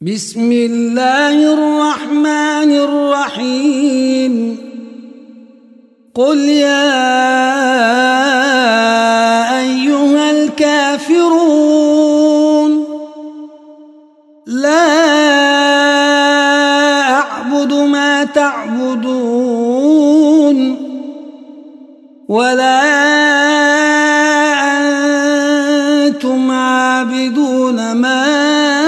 بسم الله الرحمن الرحيم. قل يا أيها الكافرون لا أعبد ما تعبدون ولا أنتم عابدون ما